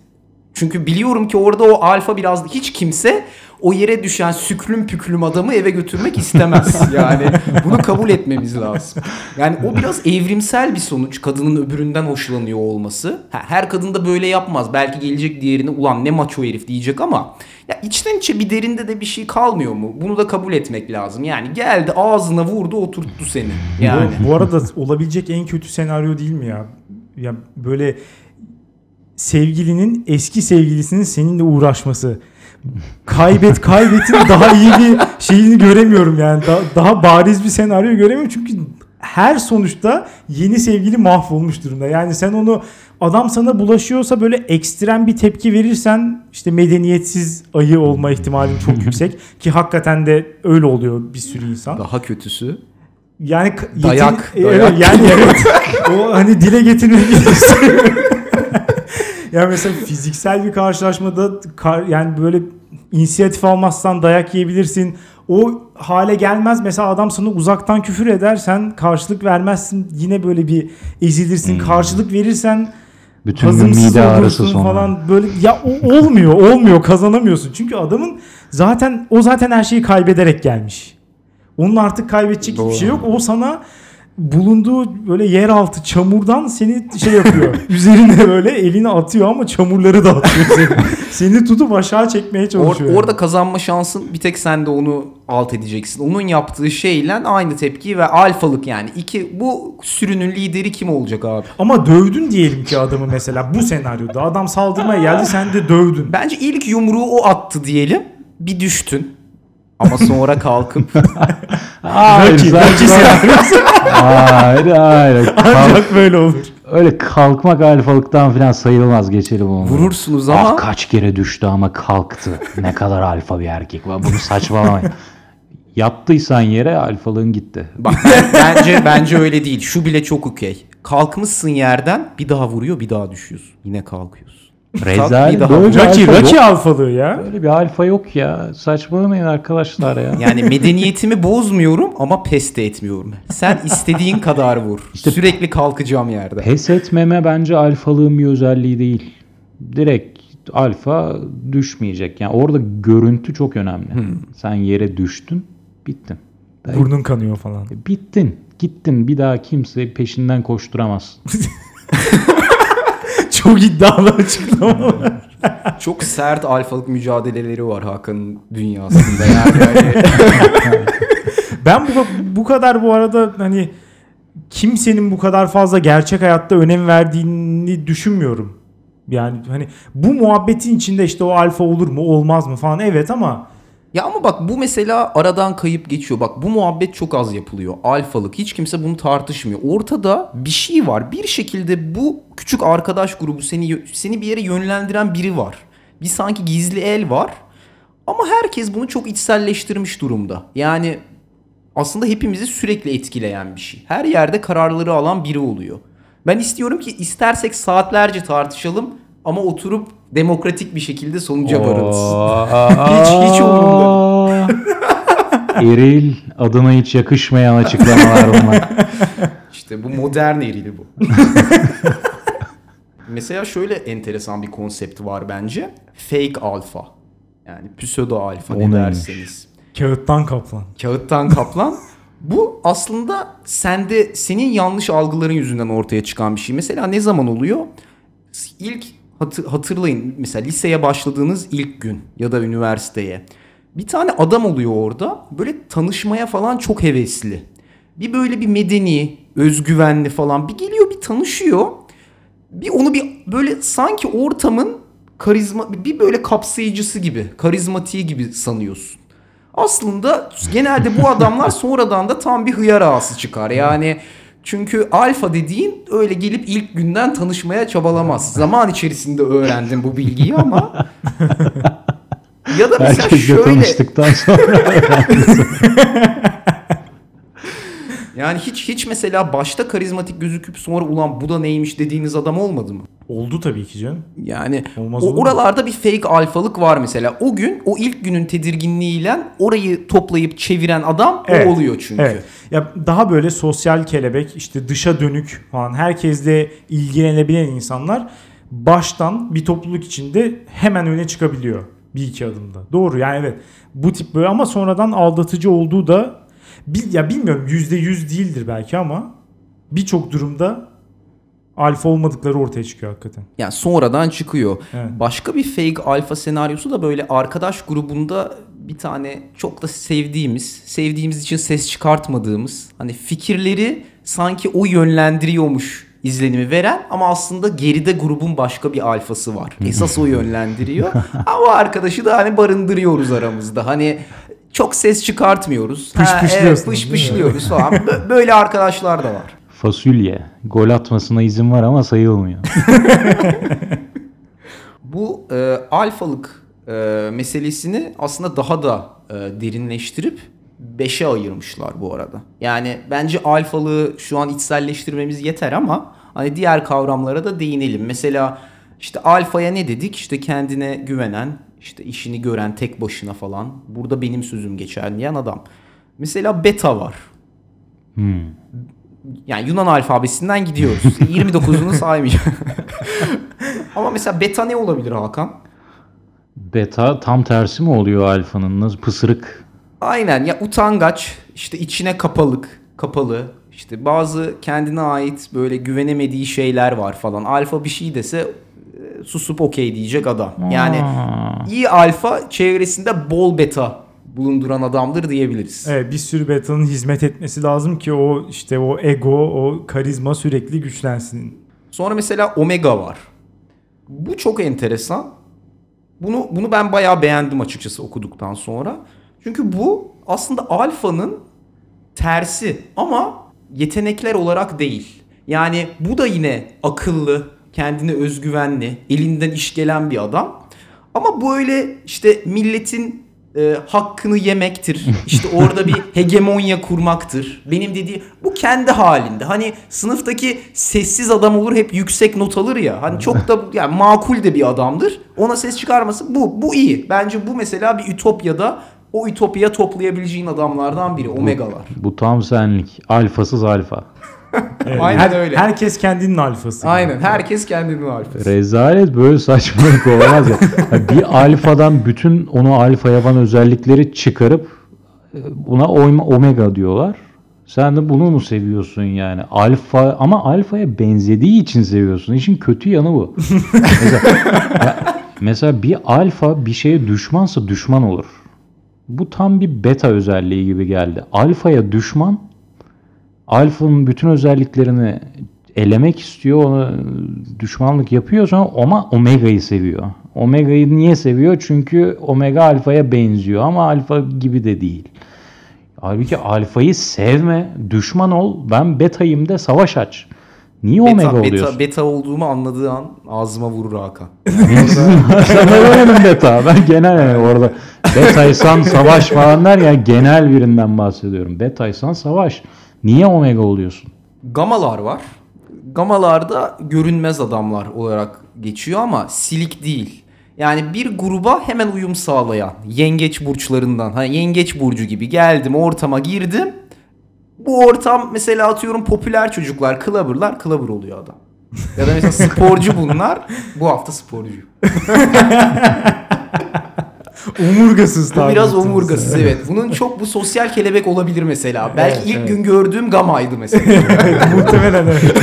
Çünkü biliyorum ki orada o alfa biraz hiç kimse o yere düşen süklüm püklüm adamı eve götürmek istemez. [laughs] Yani bunu kabul etmemiz lazım. Yani o biraz evrimsel bir sonuç kadının öbüründen hoşlanıyor olması. Ha, her kadın da böyle yapmaz. Belki gelecek diğerine ulan ne maço herif diyecek ama ya içten içe bir derinde de bir şey kalmıyor mu? Bunu da kabul etmek lazım. Yani geldi ağzına vurdu oturttu seni. Yani. Bu, bu arada olabilecek en kötü senaryo değil mi ya? Ya böyle sevgilinin eski sevgilisinin seninle uğraşması. Kaybet kaybetin daha iyi bir şeyini göremiyorum yani. Da- daha bariz bir senaryo göremiyorum çünkü her sonuçta yeni sevgili mahvolmuş durumda. Yani sen onu adam sana bulaşıyorsa böyle ekstrem bir tepki verirsen işte medeniyetsiz ayı olma ihtimalin çok [laughs] yüksek ki hakikaten de öyle oluyor bir sürü insan. Daha kötüsü. Yani Dayak, yetin- dayak. Evet, yani evet. [laughs] o hani dile getirmek [laughs] istemiyorum. ya mesela fiziksel bir karşılaşmada kar, yani böyle inisiyatif almazsan dayak yiyebilirsin. O hale gelmez. Mesela adam sana uzaktan küfür eder. Sen karşılık vermezsin. Yine böyle bir ezilirsin. Karşılık verirsen Bütün mide ağrısı sonra. falan böyle ya o, olmuyor olmuyor kazanamıyorsun çünkü adamın zaten o zaten her şeyi kaybederek gelmiş onun artık kaybedecek Doğru. hiçbir şey yok o sana bulunduğu böyle yeraltı çamurdan seni şey yapıyor [laughs] üzerine böyle elini atıyor ama çamurları da atıyor seni [laughs] seni tutup aşağı çekmeye Or- çalışıyor orada kazanma şansın bir tek sen de onu alt edeceksin. Onun yaptığı şeyle aynı tepkiyi ve alfalık yani. iki bu sürünün lideri kim olacak abi? ama dövdün diyelim ki adamı mesela bu senaryoda adam saldırmaya geldi sen de dövdün Bence ilk yumruğu o attı diyelim. Bir düştün. Ama sonra kalkıp Hayır, Rocky senaryosu hayır, hayır. [laughs] Kalk- ancak böyle olur öyle kalkmak alfalıktan falan sayılmaz geçelim onu. vurursunuz Ah ama kaç kere düştü ama kalktı. Ne kadar alfa bir erkek. Bunu saçmalamayın. [laughs] Yattıysan yere alfalığın gitti. bak ben- bence bence öyle değil. Şu bile çok okey. Kalkmışsın yerden bir daha vuruyor bir daha düşüyorsun. Yine kalkıyorsun. Rezalet. Böyle bir Rocky, alfa Rocky yok. alfalığı ya. Böyle bir alfa yok ya. Saçmalamayın arkadaşlar ya. Yani medeniyetimi bozmuyorum ama pes de etmiyorum. Sen istediğin kadar vur. Sürekli kalkacağım yerde. Pes etmeme bence alfalığın bir özelliği değil. Direkt alfa düşmeyecek. Yani orada görüntü çok önemli. Sen yere düştün, bittin. Burnun kanıyor falan. Bittin. Gittin. Bir daha kimse peşinden koşturamaz. [laughs] Çok iddialı açıklamalar. Çok sert alfalık mücadeleleri var Hakan'ın dünyasında [laughs] yani. Ben bu, bu kadar bu arada hani kimsenin bu kadar fazla gerçek hayatta önem verdiğini düşünmüyorum. Yani hani bu muhabbetin içinde işte o alfa olur mu olmaz mı falan evet ama ya ama bak bu mesela aradan kayıp geçiyor. Bak bu muhabbet çok az yapılıyor. Alfalık hiç kimse bunu tartışmıyor. Ortada bir şey var. Bir şekilde bu küçük arkadaş grubu seni seni bir yere yönlendiren biri var. Bir sanki gizli el var. Ama herkes bunu çok içselleştirmiş durumda. Yani aslında hepimizi sürekli etkileyen bir şey. Her yerde kararları alan biri oluyor. Ben istiyorum ki istersek saatlerce tartışalım ama oturup demokratik bir şekilde sonuca varırız. [laughs] Hiç- hiç umurumda [laughs] Eril adına hiç yakışmayan açıklamalar bunlar. İşte bu modern erili bu. [laughs] Mesela şöyle enteresan bir konsept var bence. Fake alfa. Yani pseudo alfa ne derseniz. kağıttan kaplan. Kağıttan kaplan. Bu aslında sende senin yanlış algıların yüzünden ortaya çıkan bir şey. Mesela ne zaman oluyor? İlk hatı- hatırlayın mesela liseye başladığınız ilk gün ya da üniversiteye. Bir tane adam oluyor orada. Böyle tanışmaya falan çok hevesli. Bir böyle bir medeni, özgüvenli falan bir geliyor bir tanışıyor. Bir onu bir böyle sanki ortamın karizma bir böyle kapsayıcısı gibi, karizmatiği gibi sanıyorsun. Aslında genelde bu adamlar sonradan da tam bir hıyar ağası çıkar. Yani çünkü alfa dediğin öyle gelip ilk günden tanışmaya çabalamaz. Zaman içerisinde öğrendim bu bilgiyi ama [laughs] ya da mesela Herkesle şöyle tanıştıktan sonra [laughs] yani hiç hiç mesela başta karizmatik gözüküp sonra ulan bu da neymiş dediğiniz adam olmadı mı? Oldu tabii ki canım. Yani Olmaz o, olur mu? oralarda bir fake alfalık var mesela. O gün o ilk günün tedirginliğiyle orayı toplayıp çeviren adam Evet. o oluyor çünkü. Evet. Ya daha böyle sosyal kelebek işte dışa dönük falan herkesle ilgilenebilen insanlar baştan bir topluluk içinde hemen öne çıkabiliyor bir iki adımda. Doğru yani evet. Bu tip böyle ama sonradan aldatıcı olduğu da bir, ya bilmiyorum yüzde yüz değildir belki ama birçok durumda alfa olmadıkları ortaya çıkıyor hakikaten. Yani sonradan çıkıyor. Evet. Başka bir fake alfa senaryosu da böyle arkadaş grubunda bir tane çok da sevdiğimiz, sevdiğimiz için ses çıkartmadığımız hani fikirleri sanki o yönlendiriyormuş izlenimi veren ama aslında geride grubun başka bir alfası var. Esas o yönlendiriyor. [laughs] ama arkadaşı da hani barındırıyoruz aramızda. Hani çok ses çıkartmıyoruz. Pış Ha, pışlıyorsunuz, evet, pış pışlıyoruz falan. Bö- Böyle arkadaşlar da var. Fasulye. Gol atmasına izin var ama sayılmıyor. [laughs] Bu e, alfalık e, meselesini aslında daha da e, derinleştirip 5'e ayırmışlar bu arada. Yani bence alfalığı şu an içselleştirmemiz yeter ama hani diğer kavramlara da değinelim. Mesela işte alfaya ne dedik? İşte kendine güvenen, işte işini gören tek başına falan. Burada benim sözüm geçer diyen adam. Mesela beta var. Hmm. Yani Yunan alfabesinden gidiyoruz. [laughs] 29'unu saymayacağım. [laughs] Ama mesela beta ne olabilir Hakan? Beta tam tersi mi oluyor alfanın? Nasıl pısırık? Aynen ya utangaç, işte içine kapalık, kapalı. işte bazı kendine ait böyle güvenemediği şeyler var falan. Alfa bir şey dese e, susup okey diyecek adam. Yani Aa. iyi alfa çevresinde bol beta bulunduran adamdır diyebiliriz. Evet, bir sürü betanın hizmet etmesi lazım ki o işte o ego, o karizma sürekli güçlensin. Sonra mesela omega var. Bu çok enteresan. Bunu bunu ben bayağı beğendim açıkçası okuduktan sonra. Çünkü bu aslında alfanın tersi ama yetenekler olarak değil. Yani bu da yine akıllı, kendine özgüvenli, elinden iş gelen bir adam. Ama bu öyle işte milletin e, hakkını yemektir. [laughs] İşte orada bir hegemonya kurmaktır. Benim dediğim bu kendi halinde. Hani sınıftaki sessiz adam olur hep yüksek not alır ya. Hani çok da yani makul de bir adamdır. Ona ses çıkarması bu bu iyi. Bence bu mesela bir ütopyada o ütopya toplayabileceğin adamlardan biri Omega'lar. Bu tam senlik. Alfasız alfa. Evet, Aynen her- öyle. Herkes kendinin alfası. Aynen herkes kendinin alfası. Rezalet böyle saçmalık olamaz ya. [laughs] Bir alfadan bütün onu alfa yapan özellikleri çıkarıp e, buna oyma- omega diyorlar. Sen de bunu mu seviyorsun yani? Alfa ama alfaya benzediği için seviyorsun. İşin kötü yanı bu. [laughs] mesela, ya, mesela bir alfa bir şeye düşmansa düşman olur. Bu tam bir beta özelliği gibi geldi. Alfaya düşman Alfa'nın bütün özelliklerini elemek istiyor, ona düşmanlık yapıyor sonra ama Omega'yı seviyor. Omega'yı niye seviyor? Çünkü Omega Alfa'ya benziyor ama Alfa gibi de değil. Halbuki Alfa'yı sevme, düşman ol, ben Beta'yım de savaş aç. Niye Omega Beta, oluyorsun? beta, beta olduğumu anladığı an ağzıma vurur Hakan. Sana [laughs] demedim beta. Ben genel yani orada betaysan savaş falan der ya genel birinden bahsediyorum. Betaysan savaş. Niye omega oluyorsun? Gamalar var. Gamalar da görünmez adamlar olarak geçiyor ama silik değil. Yani bir gruba hemen uyum sağlayan yengeç burçlarından. Hani yengeç burcu gibi geldim ortama girdim. Bu ortam mesela atıyorum popüler çocuklar, clubber'lar, clubber oluyor adam. Ya da mesela sporcu bunlar. Bu hafta sporcu. [laughs] [laughs] Omurgasız tabi biraz omurgasız evet. Bunun çok bu sosyal kelebek olabilir mesela. Belki Evet, ilk evet. gün gördüğüm gamaydı mesela. [laughs] Muhtemelen evet. [laughs]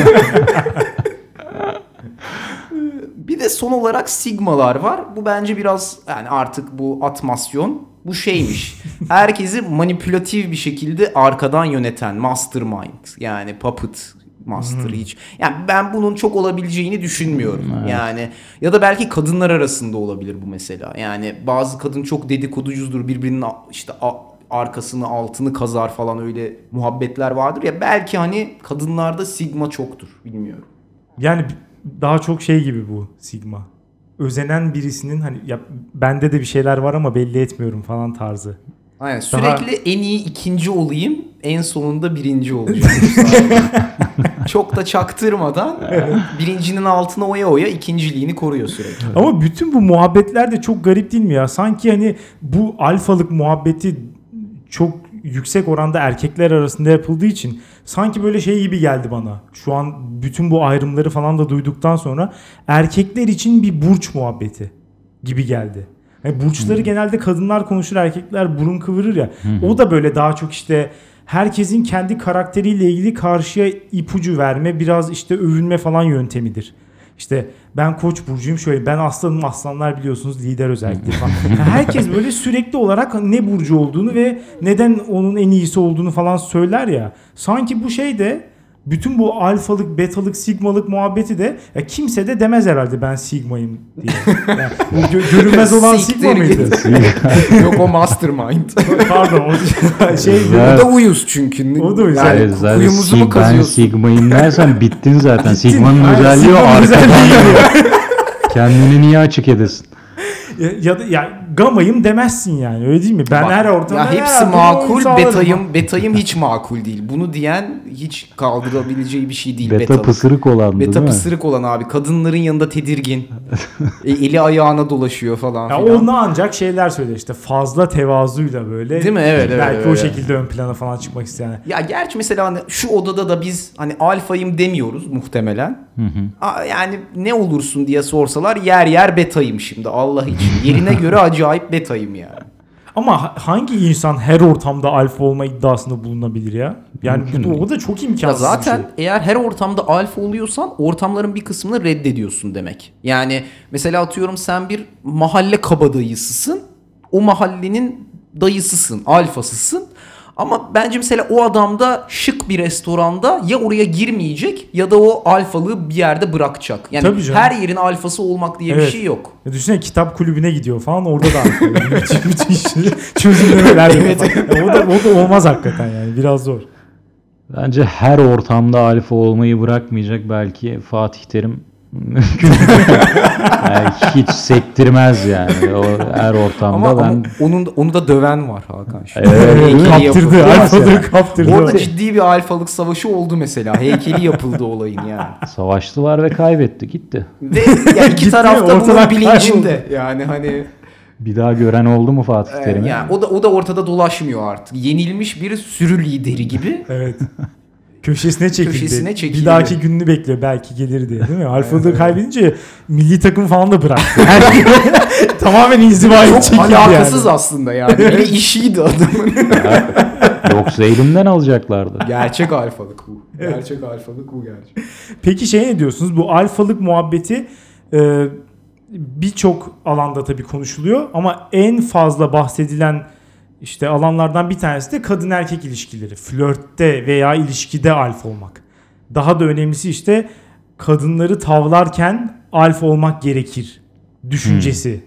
Bir de son olarak sigmalar var. Bu bence biraz yani artık bu atmasyon bu şeymiş. Herkesi manipülatif bir şekilde arkadan yöneten mastermind yani puppet master hiç. Yani ben bunun çok olabileceğini düşünmüyorum. Yani ya da belki kadınlar arasında olabilir bu mesela. Yani bazı kadın çok dedikoducuzdur birbirinin işte arkasını altını kazar falan öyle muhabbetler vardır ya belki hani kadınlarda sigma çoktur bilmiyorum. Yani daha çok şey gibi bu Sigma. Özenen birisinin hani ya bende de bir şeyler var ama belli etmiyorum falan tarzı. Aynen Daha- sürekli en iyi ikinci olayım en sonunda birinci olacağım. [laughs] Çok da çaktırmadan [laughs] birincinin altına oya oya ikinciliğini koruyor sürekli. Ama bütün bu muhabbetler de çok garip değil mi ya? Sanki hani bu alfalık muhabbeti çok yüksek oranda erkekler arasında yapıldığı için sanki böyle şey gibi geldi bana. Şu an bütün bu ayrımları falan da duyduktan sonra erkekler için bir burç muhabbeti gibi geldi. Yani burçları genelde kadınlar konuşur, erkekler burun kıvırır ya. O da böyle daha çok işte herkesin kendi karakteriyle ilgili karşıya ipucu verme, biraz işte övünme falan yöntemidir. İşte ben koç burcuyum şöyle ben aslanım aslanlar biliyorsunuz lider özellikle falan. [laughs] Yani herkes böyle sürekli olarak ne burcu olduğunu ve neden onun en iyisi olduğunu falan söyler ya. Sanki bu şey de bütün bu alfalık, betalık, sigmalık muhabbeti de ya kimse de demez herhalde ben sigmayım diye. Yani bu gö- görünmez olan sigma mıydı? [laughs] Yok o mastermind. Pardon o [laughs] şey o da uyuz çünkü. O da uyuz. Yani Evet, zaten kuyumuzu mu sig- ben kazıyorsun? Sigma'yım dersen bittin zaten. [laughs] Sigma'nın Aynen, özelliği o arkadan. Kendini niye açık edesin? ya, ya da ya gamayım demezsin yani öyle değil mi? Ben Bak, her ortamda ya hepsi her ortamda uyum makul, betayım betayım hiç makul değil. Bunu diyen hiç kaldırabileceği bir şey değil Beta betalık. pısırık olandı Beta değil mi? pısırık olan abi. Kadınların yanında tedirgin. [laughs] E, eli ayağına dolaşıyor falan Ya filan. onu ancak şeyler söyler işte fazla tevazuyla böyle. Değil mi? Evet, evet, Belki evet, o evet. şekilde ön plana falan çıkmak isteyen. Ya gerçi mesela hani şu odada da biz hani alfayım demiyoruz muhtemelen. Aa, Yani ne olursun diye sorsalar yer yer betayım şimdi Allah için. Yerine göre [laughs] acayip betayım yani. Ama ha- hangi insan her ortamda alfa olma iddiasında bulunabilir ya? Yani bu, da çok Ya imkansız zaten şey. eğer her ortamda alfa oluyorsan ortamların bir kısmını reddediyorsun demek. Yani mesela atıyorum sen bir mahalle kabadayısısın. O mahallenin dayısısın, alfasısın. Ama bence mesela o adam da şık bir restoranda ya oraya girmeyecek ya da o alfalığı bir yerde bırakacak. Yani Tabii canım. her yerin alfası olmak diye bir Evet. şey yok. Ya düşünsene kitap kulübüne gidiyor falan orada da [laughs] müthiş çözümlemeler. Ya o, da, o da olmaz hakikaten yani biraz zor. Bence her ortamda alfa olmayı bırakmayacak belki Fatih Terim mümkün. [laughs] yani hiç sektirmez yani. O her ortamda Ama, ben ama onun onu da döven var Hakan. şimdi. Evet, kaptırdı. Alfalığı kaptırdı. Orada ciddi bir alfalık savaşı oldu mesela. Heykeli yapıldı olayın yani. savaştılar ve kaybetti gitti. Ve yani iki [laughs] Gitti, taraf da ortadan bunun bilincinde. Yani hani Bir daha gören oldu mu Fatih e, Terim'i? yani o da o da ortada dolaşmıyor artık. Yenilmiş bir sürü lideri gibi. Evet. Köşesine çekildi. Köşesine çekildi. Bir dahaki gününü bekliyor belki gelir diye değil mi? Alfalığı kaybedince milli takım falan da bıraktı. [laughs] Her [laughs] tamamen inzivaya Çok çekildi alakasız yani. aslında yani. Bir işiydi adamın. [laughs] Yoksa elimden alacaklardı. Gerçek alfalık bu. Gerçek alfalık bu gerçek. Peki şey ne diyorsunuz? Bu alfalık muhabbeti e, birçok alanda tabii konuşuluyor ama en fazla bahsedilen işte alanlardan bir tanesi de kadın erkek ilişkileri. Flörtte veya ilişkide alfa olmak. Daha da önemlisi işte kadınları tavlarken alfa olmak gerekir düşüncesi.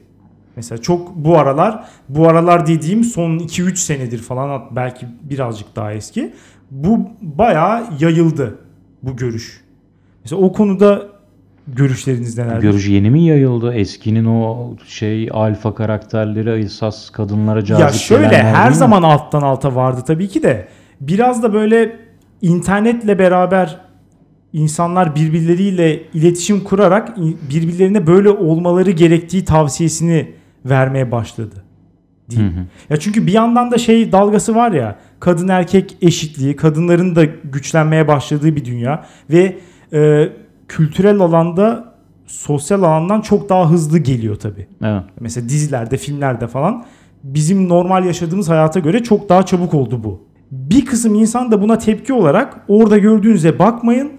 Mesela çok bu aralar, bu aralar dediğim son 2-3 senedir falan belki birazcık daha eski. Bu bayağı yayıldı bu görüş. Mesela o konuda görüşleriniz neler? Görüş yeni mi yayıldı? Eskinin o şey alfa karakterleri esas kadınlara cazip ya şöyle her değil mi? zaman alttan alta vardı tabii ki de biraz da böyle internetle beraber insanlar birbirleriyle iletişim kurarak birbirlerine böyle olmaları gerektiği tavsiyesini vermeye başladı. diyeyim. Hı hı. Ya çünkü bir yandan da şey dalgası var ya kadın erkek eşitliği, kadınların da güçlenmeye başladığı bir dünya ve e, kültürel alanda sosyal alandan çok daha hızlı geliyor tabii. Evet. Mesela dizilerde, filmlerde falan bizim normal yaşadığımız hayata göre çok daha çabuk oldu bu. Bir kısım insan da buna tepki olarak orada gördüğünüze bakmayın.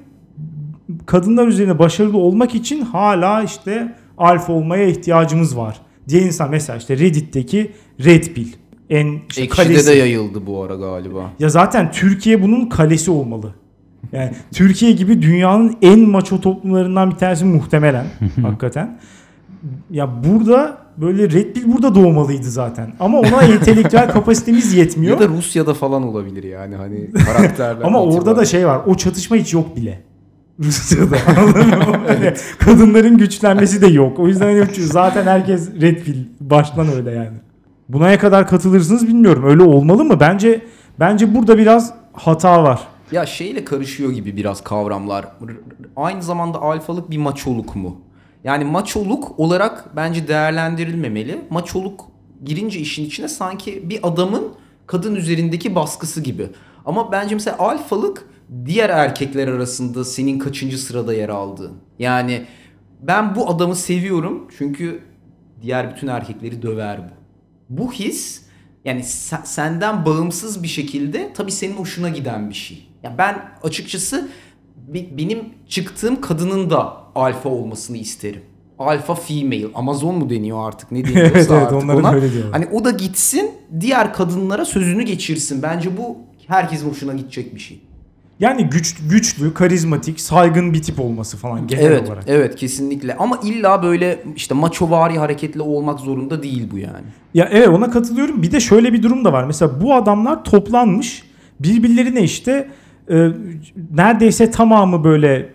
Kadınlar üzerine başarılı olmak için hala işte alfa olmaya ihtiyacımız var. Diye insan mesela işte Reddit'teki Red Pill en işte Ekşi'de kalesi. de yayıldı bu ara galiba. Ya zaten Türkiye bunun kalesi olmalı. Yani Türkiye gibi dünyanın en maço toplumlarından bir tanesi muhtemelen hakikaten. Ya burada böyle Red Pill burada doğmalıydı zaten. Ama ona entelektüel [laughs] kapasitemiz yetmiyor. Ya da Rusya'da falan olabilir yani hani karakterler. Ama orada da şey var. O çatışma hiç yok bile. [laughs] Rusya'da. Hani Kadınların güçlenmesi de yok. O yüzden hani zaten herkes Red Pill. Baştan öyle yani. Buna ne kadar katılırsınız bilmiyorum. Öyle olmalı mı? Bence bence burada biraz hata var. Ya şeyle karışıyor gibi biraz kavramlar. Aynı zamanda alfalık bir maçoluk mu? Yani maçoluk olarak bence değerlendirilmemeli. Maçoluk girince işin içine sanki bir adamın kadın üzerindeki baskısı gibi. Ama bence mesela alfalık diğer erkekler arasında senin kaçıncı sırada yer aldığın. Yani ben bu adamı seviyorum çünkü diğer bütün erkekleri döver bu. Bu his yani se- senden bağımsız bir şekilde tabii senin hoşuna giden bir şey. Ya ben açıkçası benim çıktığım kadının da alfa olmasını isterim. Alfa female. Amazon mu deniyor artık ne deniyorsa [laughs] Evet, evet, artık onların ona. öyle diyorlar. Hani o da gitsin diğer kadınlara sözünü geçirsin. Bence bu herkesin hoşuna gidecek bir şey. Yani güç, güçlü, karizmatik, saygın bir tip olması falan genel evet, olarak. evet kesinlikle. Ama illa böyle işte maçovari hareketli olmak zorunda değil bu yani. Ya evet ona katılıyorum. Bir de şöyle bir durum da var. Mesela bu adamlar toplanmış birbirlerine işte e, neredeyse tamamı böyle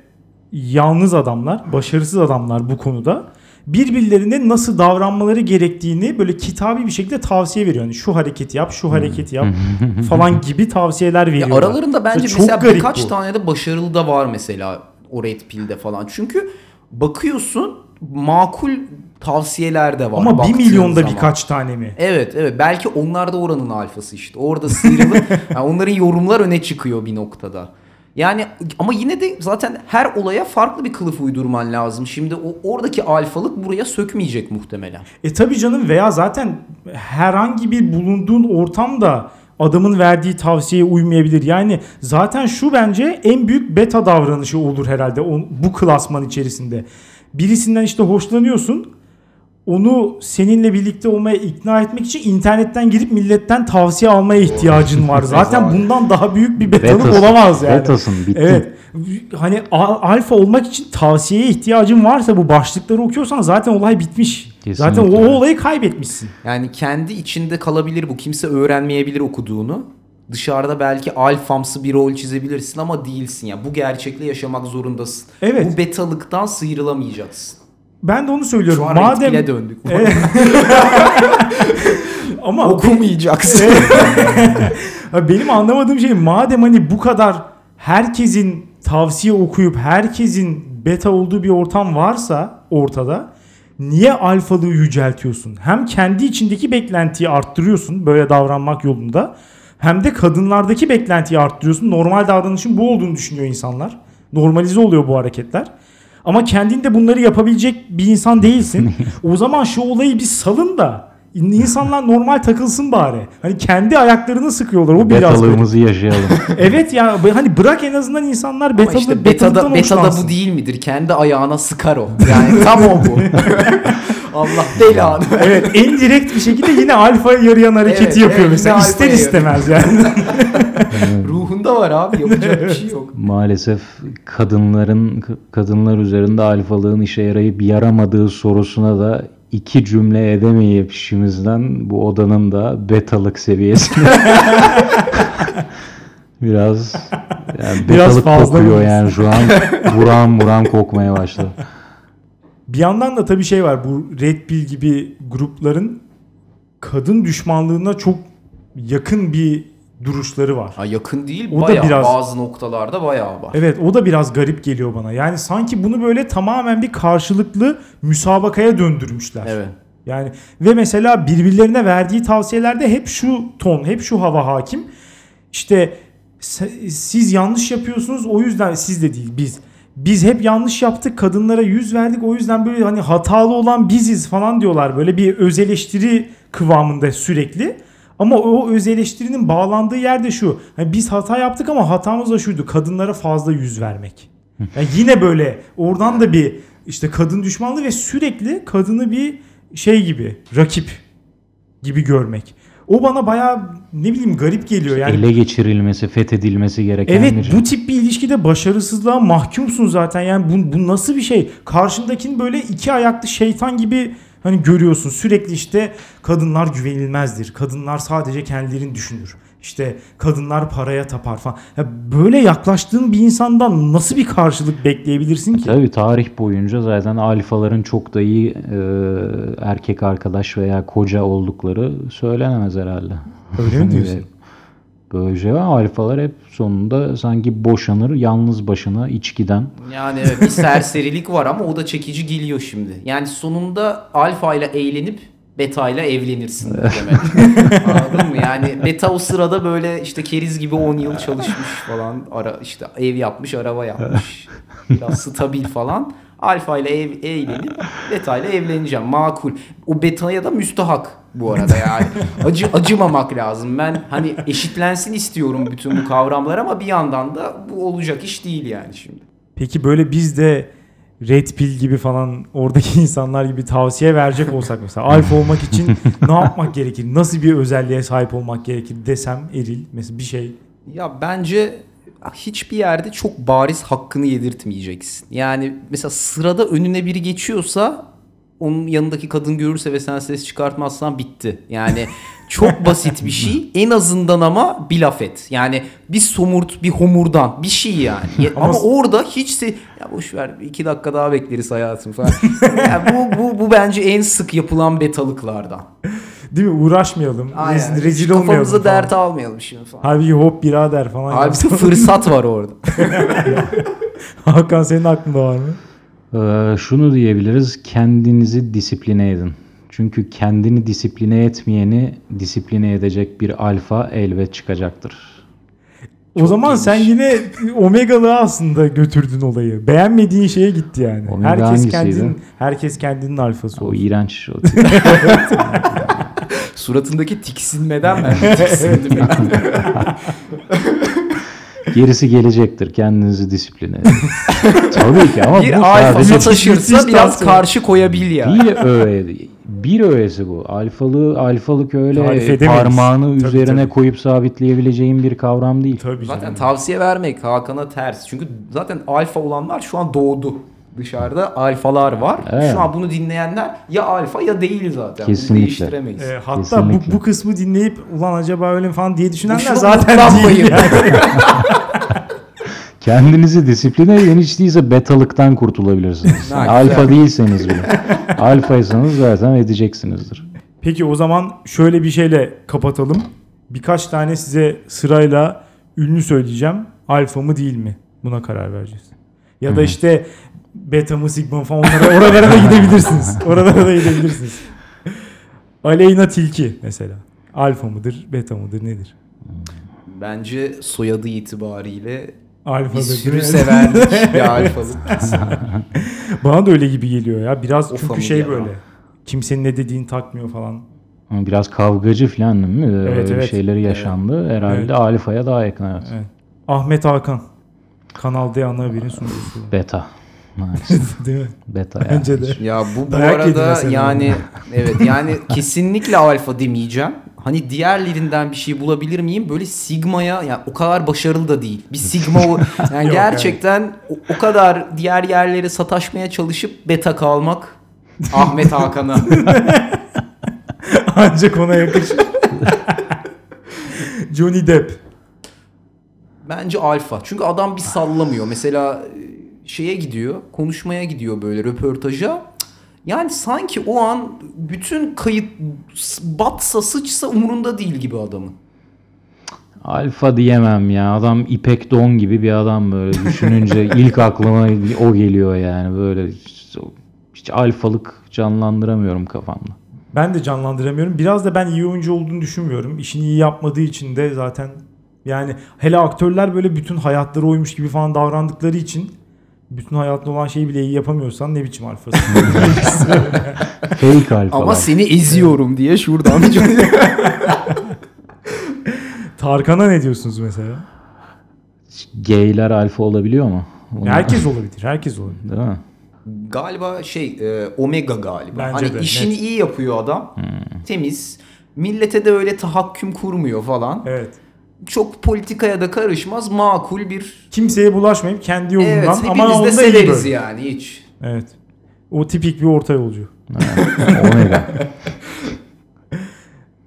yalnız adamlar, başarısız adamlar bu konuda. Birbirlerine nasıl davranmaları gerektiğini böyle kitabi bir şekilde tavsiye veriyor. Yani şu hareketi yap, şu hareketi yap falan [laughs] gibi tavsiyeler Ya veriyorlar. aralarında bence Çok mesela birkaç bu. tane de başarılı da var mesela o Red Pill'de falan. Çünkü bakıyorsun makul tavsiyeler de var. Ama bir baktığın milyonda zaman. birkaç tane mi? Evet evet belki onlar da oranın alfası işte. Orada sıyrılıp [laughs] yani onların yorumlar öne çıkıyor bir noktada. Yani ama yine de zaten her olaya farklı bir kılıf uydurman lazım. Şimdi o oradaki alfalık buraya sökmeyecek muhtemelen. E tabi canım veya zaten herhangi bir bulunduğun ortamda adamın verdiği tavsiyeye uymayabilir. Yani zaten şu bence en büyük beta davranışı olur herhalde bu klasman içerisinde. Birisinden işte hoşlanıyorsun. Onu seninle birlikte olmaya ikna etmek için internetten girip milletten tavsiye almaya ihtiyacın var. [laughs] Zaten bundan daha büyük bir betalık olamaz yani. Betasın, bittin. Evet. Hani alfa olmak için tavsiyeye ihtiyacın varsa bu başlıkları okuyorsan zaten olay bitmiş. Zaten o, Kesinlikle. o olayı kaybetmişsin. Yani kendi içinde kalabilir bu. Kimse öğrenmeyebilir okuduğunu. Dışarıda belki alfamsı bir rol çizebilirsin ama değilsin ya. Bu gerçekle yaşamak zorundasın. Evet. Bu betalıktan sıyrılamayacaksın. Ben de onu söylüyorum. Şu an Madem döndük. [laughs] [laughs] ama Okumayacaksın. [laughs] Benim anlamadığım şey madem hani bu kadar herkesin tavsiye okuyup herkesin beta olduğu bir ortam varsa ortada niye alfalığı yüceltiyorsun? Hem kendi içindeki beklentiyi arttırıyorsun böyle davranmak yolunda hem de kadınlardaki beklentiyi arttırıyorsun. Normal davranışın bu olduğunu düşünüyor insanlar. Normalize oluyor bu hareketler. Ama kendin de bunları yapabilecek bir insan değilsin. [laughs] o zaman şu olayı bir salın da insanlar normal takılsın bari. Hani kendi ayaklarını sıkıyorlar. O biraz. Betalığımızı yaşayalım. [laughs] Evet ya hani bırak en azından insanlar betalı, işte betada, betada bu değil midir? Kendi ayağına sıkar o. Yani tam o bu. [laughs] Allah belanı. Evet en direkt bir şekilde yine alfa yarayan hareketi Evet, yapıyor evet, mesela ister istemez yani. [laughs] Ruhunda var abi yapacak bir şey yok. Maalesef kadınların kadınlar üzerinde alfalığın işe yarayıp yaramadığı sorusuna da iki cümle edemeyip işimizden bu odanın da betalık seviyesine [laughs] biraz yani Biraz fazla kokuyor yani şu an buram buram kokmaya başladı. Bir yandan da tabii şey var bu Red Pill gibi grupların kadın düşmanlığına çok yakın bir duruşları var. Ha, yakın değil O da bayağı biraz- bazı noktalarda bayağı var. Evet o da biraz garip geliyor bana. Yani sanki bunu böyle tamamen bir karşılıklı müsabakaya döndürmüşler. Evet. Yani ve mesela birbirlerine verdiği tavsiyelerde hep şu ton, hep şu hava hakim. İşte siz yanlış yapıyorsunuz o yüzden siz de değil biz. Biz hep yanlış yaptık kadınlara yüz verdik o yüzden böyle hani hatalı olan biziz falan diyorlar. Böyle bir öz eleştiri kıvamında sürekli. Ama o öz eleştirinin bağlandığı yerde şu. Hani biz hata yaptık ama hatamız da şuydu. Kadınlara fazla yüz vermek. Yani yine böyle oradan da bir işte kadın düşmanlığı ve sürekli kadını bir şey gibi rakip gibi görmek. O bana bayağı ne bileyim garip geliyor. Yani Ele geçirilmesi, fethedilmesi gereken Evet bir bu tip bir ilişkide başarısızlığa mahkumsun zaten. Yani bu, bu nasıl bir şey? Karşındakini böyle iki ayaklı şeytan gibi hani görüyorsun. Sürekli işte kadınlar güvenilmezdir. Kadınlar sadece kendilerini düşünür. İşte kadınlar paraya tapar falan. Ya böyle yaklaştığın bir insandan nasıl bir karşılık bekleyebilirsin ki? Tabii tarih boyunca zaten alfaların çok da iyi e, erkek arkadaş veya koca oldukları söylenemez herhalde. Öyle mi Hani diyorsun? Böyle şey var. Alfalar hep sonunda sanki boşanır, yalnız başına içkiden. Yani evet, bir serserilik var ama o da çekici geliyor şimdi. Yani sonunda alfa ile eğlenip beta ile evlenirsin [laughs] demek. Anladın mı? Yani beta o sırada böyle işte keriz gibi 10 yıl çalışmış falan. Ara, işte ev yapmış, araba yapmış. [laughs] Biraz stabil falan. Alfa ile ev, eğlenip beta ile evleneceğim. Makul. O betaya da müstahak bu arada yani. [laughs] Acı, acımamak lazım. Ben hani eşitlensin istiyorum bütün bu kavramlar ama bir yandan da bu olacak iş değil yani şimdi. Peki böyle biz de Red Pill gibi falan oradaki [laughs] insanlar gibi tavsiye verecek olsak mesela [laughs] alfa olmak için ne yapmak gerekir? Nasıl bir özelliğe sahip olmak gerekir desem Eril mesela bir şey. Ya bence hiçbir yerde çok bariz hakkını yedirtmeyeceksin. Yani mesela sırada önüne biri geçiyorsa onun yanındaki kadın görürse ve sen ses çıkartmazsan bitti. Yani çok basit bir şey. [laughs] En azından ama bir laf et. Yani bir somurt, bir homurdan bir şey yani. Ya- [laughs] ama, Ama- orada hiç se ya boş ver iki dakika daha bekleriz hayatım falan. [laughs] yani bu, bu, bu bence en sık yapılan betalıklardan. Değil mi? Uğraşmayalım. Rezil, rezil olmayalım. Kafamıza falan. dert almayalım şimdi falan. Halbuki hop birader falan. Halbuki yapsa- fırsat var orada. Hakan senin aklında var mı? Ee, şunu diyebiliriz. Kendinizi disipline edin. Çünkü kendini disipline etmeyeni disipline edecek bir alfa elbet çıkacaktır. o zaman sen yine Omega'lı aslında götürdün olayı. Beğenmediğin şeye gitti yani. Omega herkes hangisiydi? kendinin herkes kendinin alfası O olsun. iğrenç. O [laughs] Suratındaki tiksinmeden ben [laughs] tiksindim. [laughs] Gerisi gelecektir. Kendinizi disipline edin. [laughs] Tabii ki ama bir bu sadece taşırsa biraz karşı koyabil ya. bir öğe. Bir öğesi bu. Alfalı alfalık öyle Tarif edemeyiz. parmağını Tabii, üzerine tabii. koyup sabitleyebileceğin bir kavram değil. Tabii Zaten canım. tavsiye vermek Hakan'a ters. Çünkü zaten alfa olanlar şu an doğdu. Dışarıda alfalar var. Evet. Şu an bunu dinleyenler ya alfa ya değil zaten. Kesinlikle. Bunu değiştiremeyiz. Ee, hatta bu, Kesinlikle. bu kısmı dinleyip ulan acaba öyle mi falan diye düşünenler zaten değil. Yani. [laughs] Kendinizi disipline edin hiç değilse betalıktan kurtulabilirsiniz. Alfa değilseniz bile. Alfaysanız zaten edeceksinizdir. Peki o zaman şöyle bir şeyle kapatalım. Birkaç tane size sırayla ünlü söyleyeceğim. Alfa mı değil mi? Buna karar vereceğiz. Ya da işte beta mı sigma mı falan onlara, oralara da [laughs] gidebilirsiniz. Oralara da gidebilirsiniz. Aleyna Tilki mesela. Alfa mıdır, beta mıdır, nedir? Bence soyadı itibariyle Alfa bir sürü severdik bir [laughs] alfalık. [laughs] Bana da öyle gibi geliyor ya. Biraz O çünkü şey böyle. Kimsenin ne dediğini takmıyor falan. Ama Biraz kavgacı falan değil mi? Öyle Evet, evet. şeyleri yaşandı. Herhalde Evet. alfaya daha yakın evet. Evet. Ahmet Hakan. Kanal D ana haberin sunucusu. Beta. Maalesef. [laughs] Değil mi? Beta yani. Bence de. Ya bu bu Dayak arada yani [laughs] evet yani kesinlikle alfa demeyeceğim. Hani diğerlerinden bir şey bulabilir miyim? Böyle sigmaya yani o kadar başarılı da değil. Bir sigma [laughs] yani Yok, gerçekten o, o kadar diğer yerlere sataşmaya çalışıp beta kalmak Ahmet Hakan'a. Ancak ona yakışır. Johnny Depp. Bence alfa. Çünkü adam bir sallamıyor. Mesela şeye gidiyor, konuşmaya gidiyor böyle röportaja. Yani sanki o an bütün kayıt batsa sıçsa umurunda değil gibi adamın. Alfa diyemem ya. Adam İpek Don gibi bir adam böyle düşününce [laughs] ilk aklıma o geliyor yani böyle hiç, hiç alfalık canlandıramıyorum kafamda. Ben de canlandıramıyorum. Biraz da ben iyi oyuncu olduğunu düşünmüyorum. İşini iyi yapmadığı için de zaten yani hele aktörler böyle bütün hayatları oymuş gibi falan davrandıkları için bütün hayatta olan şeyi bile iyi yapamıyorsan ne biçim alfasın? [laughs] Fake alfalar. Ama seni eziyorum diye şuradan. [laughs] Tarkan'a ne diyorsunuz mesela? Gayler alfa olabiliyor mu? Bunu- Herkes olabilir. Herkes olabilir. Değil mi? galiba şey e, omega galiba. Bence hani de, işini net. iyi yapıyor adam. Temiz. Millete de öyle tahakküm kurmuyor falan. Evet. Çok politikaya da karışmaz. Makul bir Kimseye bulaşmayıp kendi yolundan Evet, ama de onda iyi severiz böyle. yani hiç. Evet. O tipik bir orta yolcu. Omega. [laughs]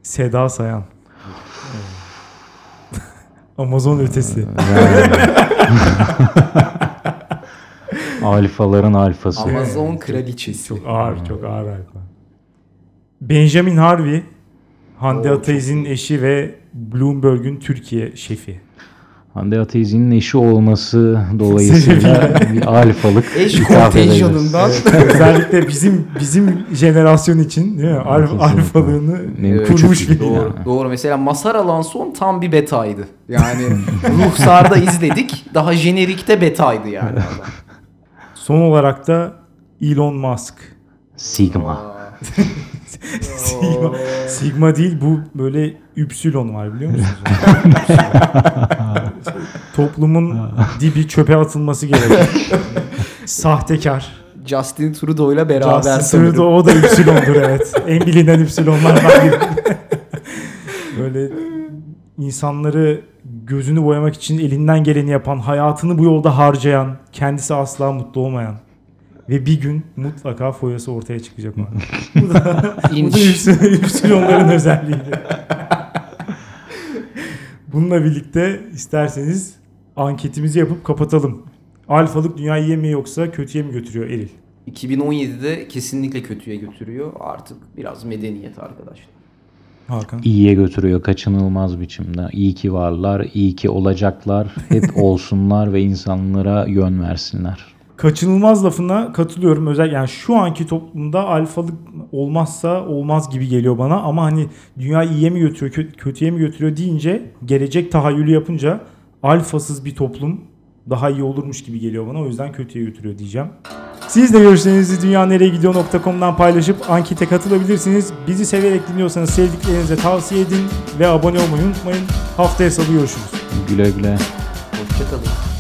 Seda Sayan. [laughs] Amazon ötesi. [laughs] Alfaların alfası. Amazon kraliçesi. Çok ağır, çok ağır alfa. Benjamin Harvey, Hande Oo, Ataiz'in eşi ve Bloomberg'un Türkiye şefi. Hande Ateiz'in eşi olması [laughs] dolayısıyla bir alfalık. Eş kontenjanından. Özellikle bizim bizim jenerasyon için değil mi? Alf, alfalığını Evet, kurmuş bir Doğru, doğru. Mesela Masar Alanson tam bir betaydı. Yani [laughs] Ruhsar'da izledik. Daha jenerikte betaydı yani. adam. Son olarak da Elon Musk. Sigma. [laughs] [laughs] Sigma, Sigma değil bu böyle Üpsilon var biliyor musunuz? [laughs] Toplumun dibi çöpe atılması gerekiyor. [laughs] Sahtekar. Justin Trudeau'yla beraber Justin sanırım. Trudeau o da Üpsilon'dur evet. En bilinen Üpsilonlardan biri. böyle insanları gözünü boyamak için elinden geleni yapan, hayatını bu yolda harcayan, kendisi asla mutlu olmayan ve bir gün mutlaka foyası ortaya çıkacak o. [laughs] bu da, bu da Ypsilon- Ypsilonların özelliğidir. Bununla birlikte isterseniz anketimizi yapıp kapatalım. Alfalık dünyayı iyiye mi yoksa kötüye mi götürüyor Eril? 2017'de kesinlikle kötüye götürüyor. Artık biraz medeniyet arkadaşlar. Hakan. İyiye götürüyor kaçınılmaz biçimde. İyi ki varlar, iyi ki olacaklar, hep [laughs] olsunlar ve insanlara yön versinler. Kaçınılmaz lafına katılıyorum. Özel yani şu anki toplumda alfalık olmazsa olmaz gibi geliyor bana ama hani dünya iyiye mi götürüyor, kö- kötüye mi götürüyor deyince gelecek tahayyülü yapınca alfasız bir toplum daha iyi olurmuş gibi geliyor bana. O yüzden kötüye götürüyor diyeceğim. Siz de görüşlerinizi dünyanereyegidiyor.com'dan paylaşıp ankete katılabilirsiniz. Bizi severek dinliyorsanız sevdiklerinize tavsiye edin ve abone olmayı unutmayın. Haftaya salı görüşürüz. Güle güle. Hoşçakalın.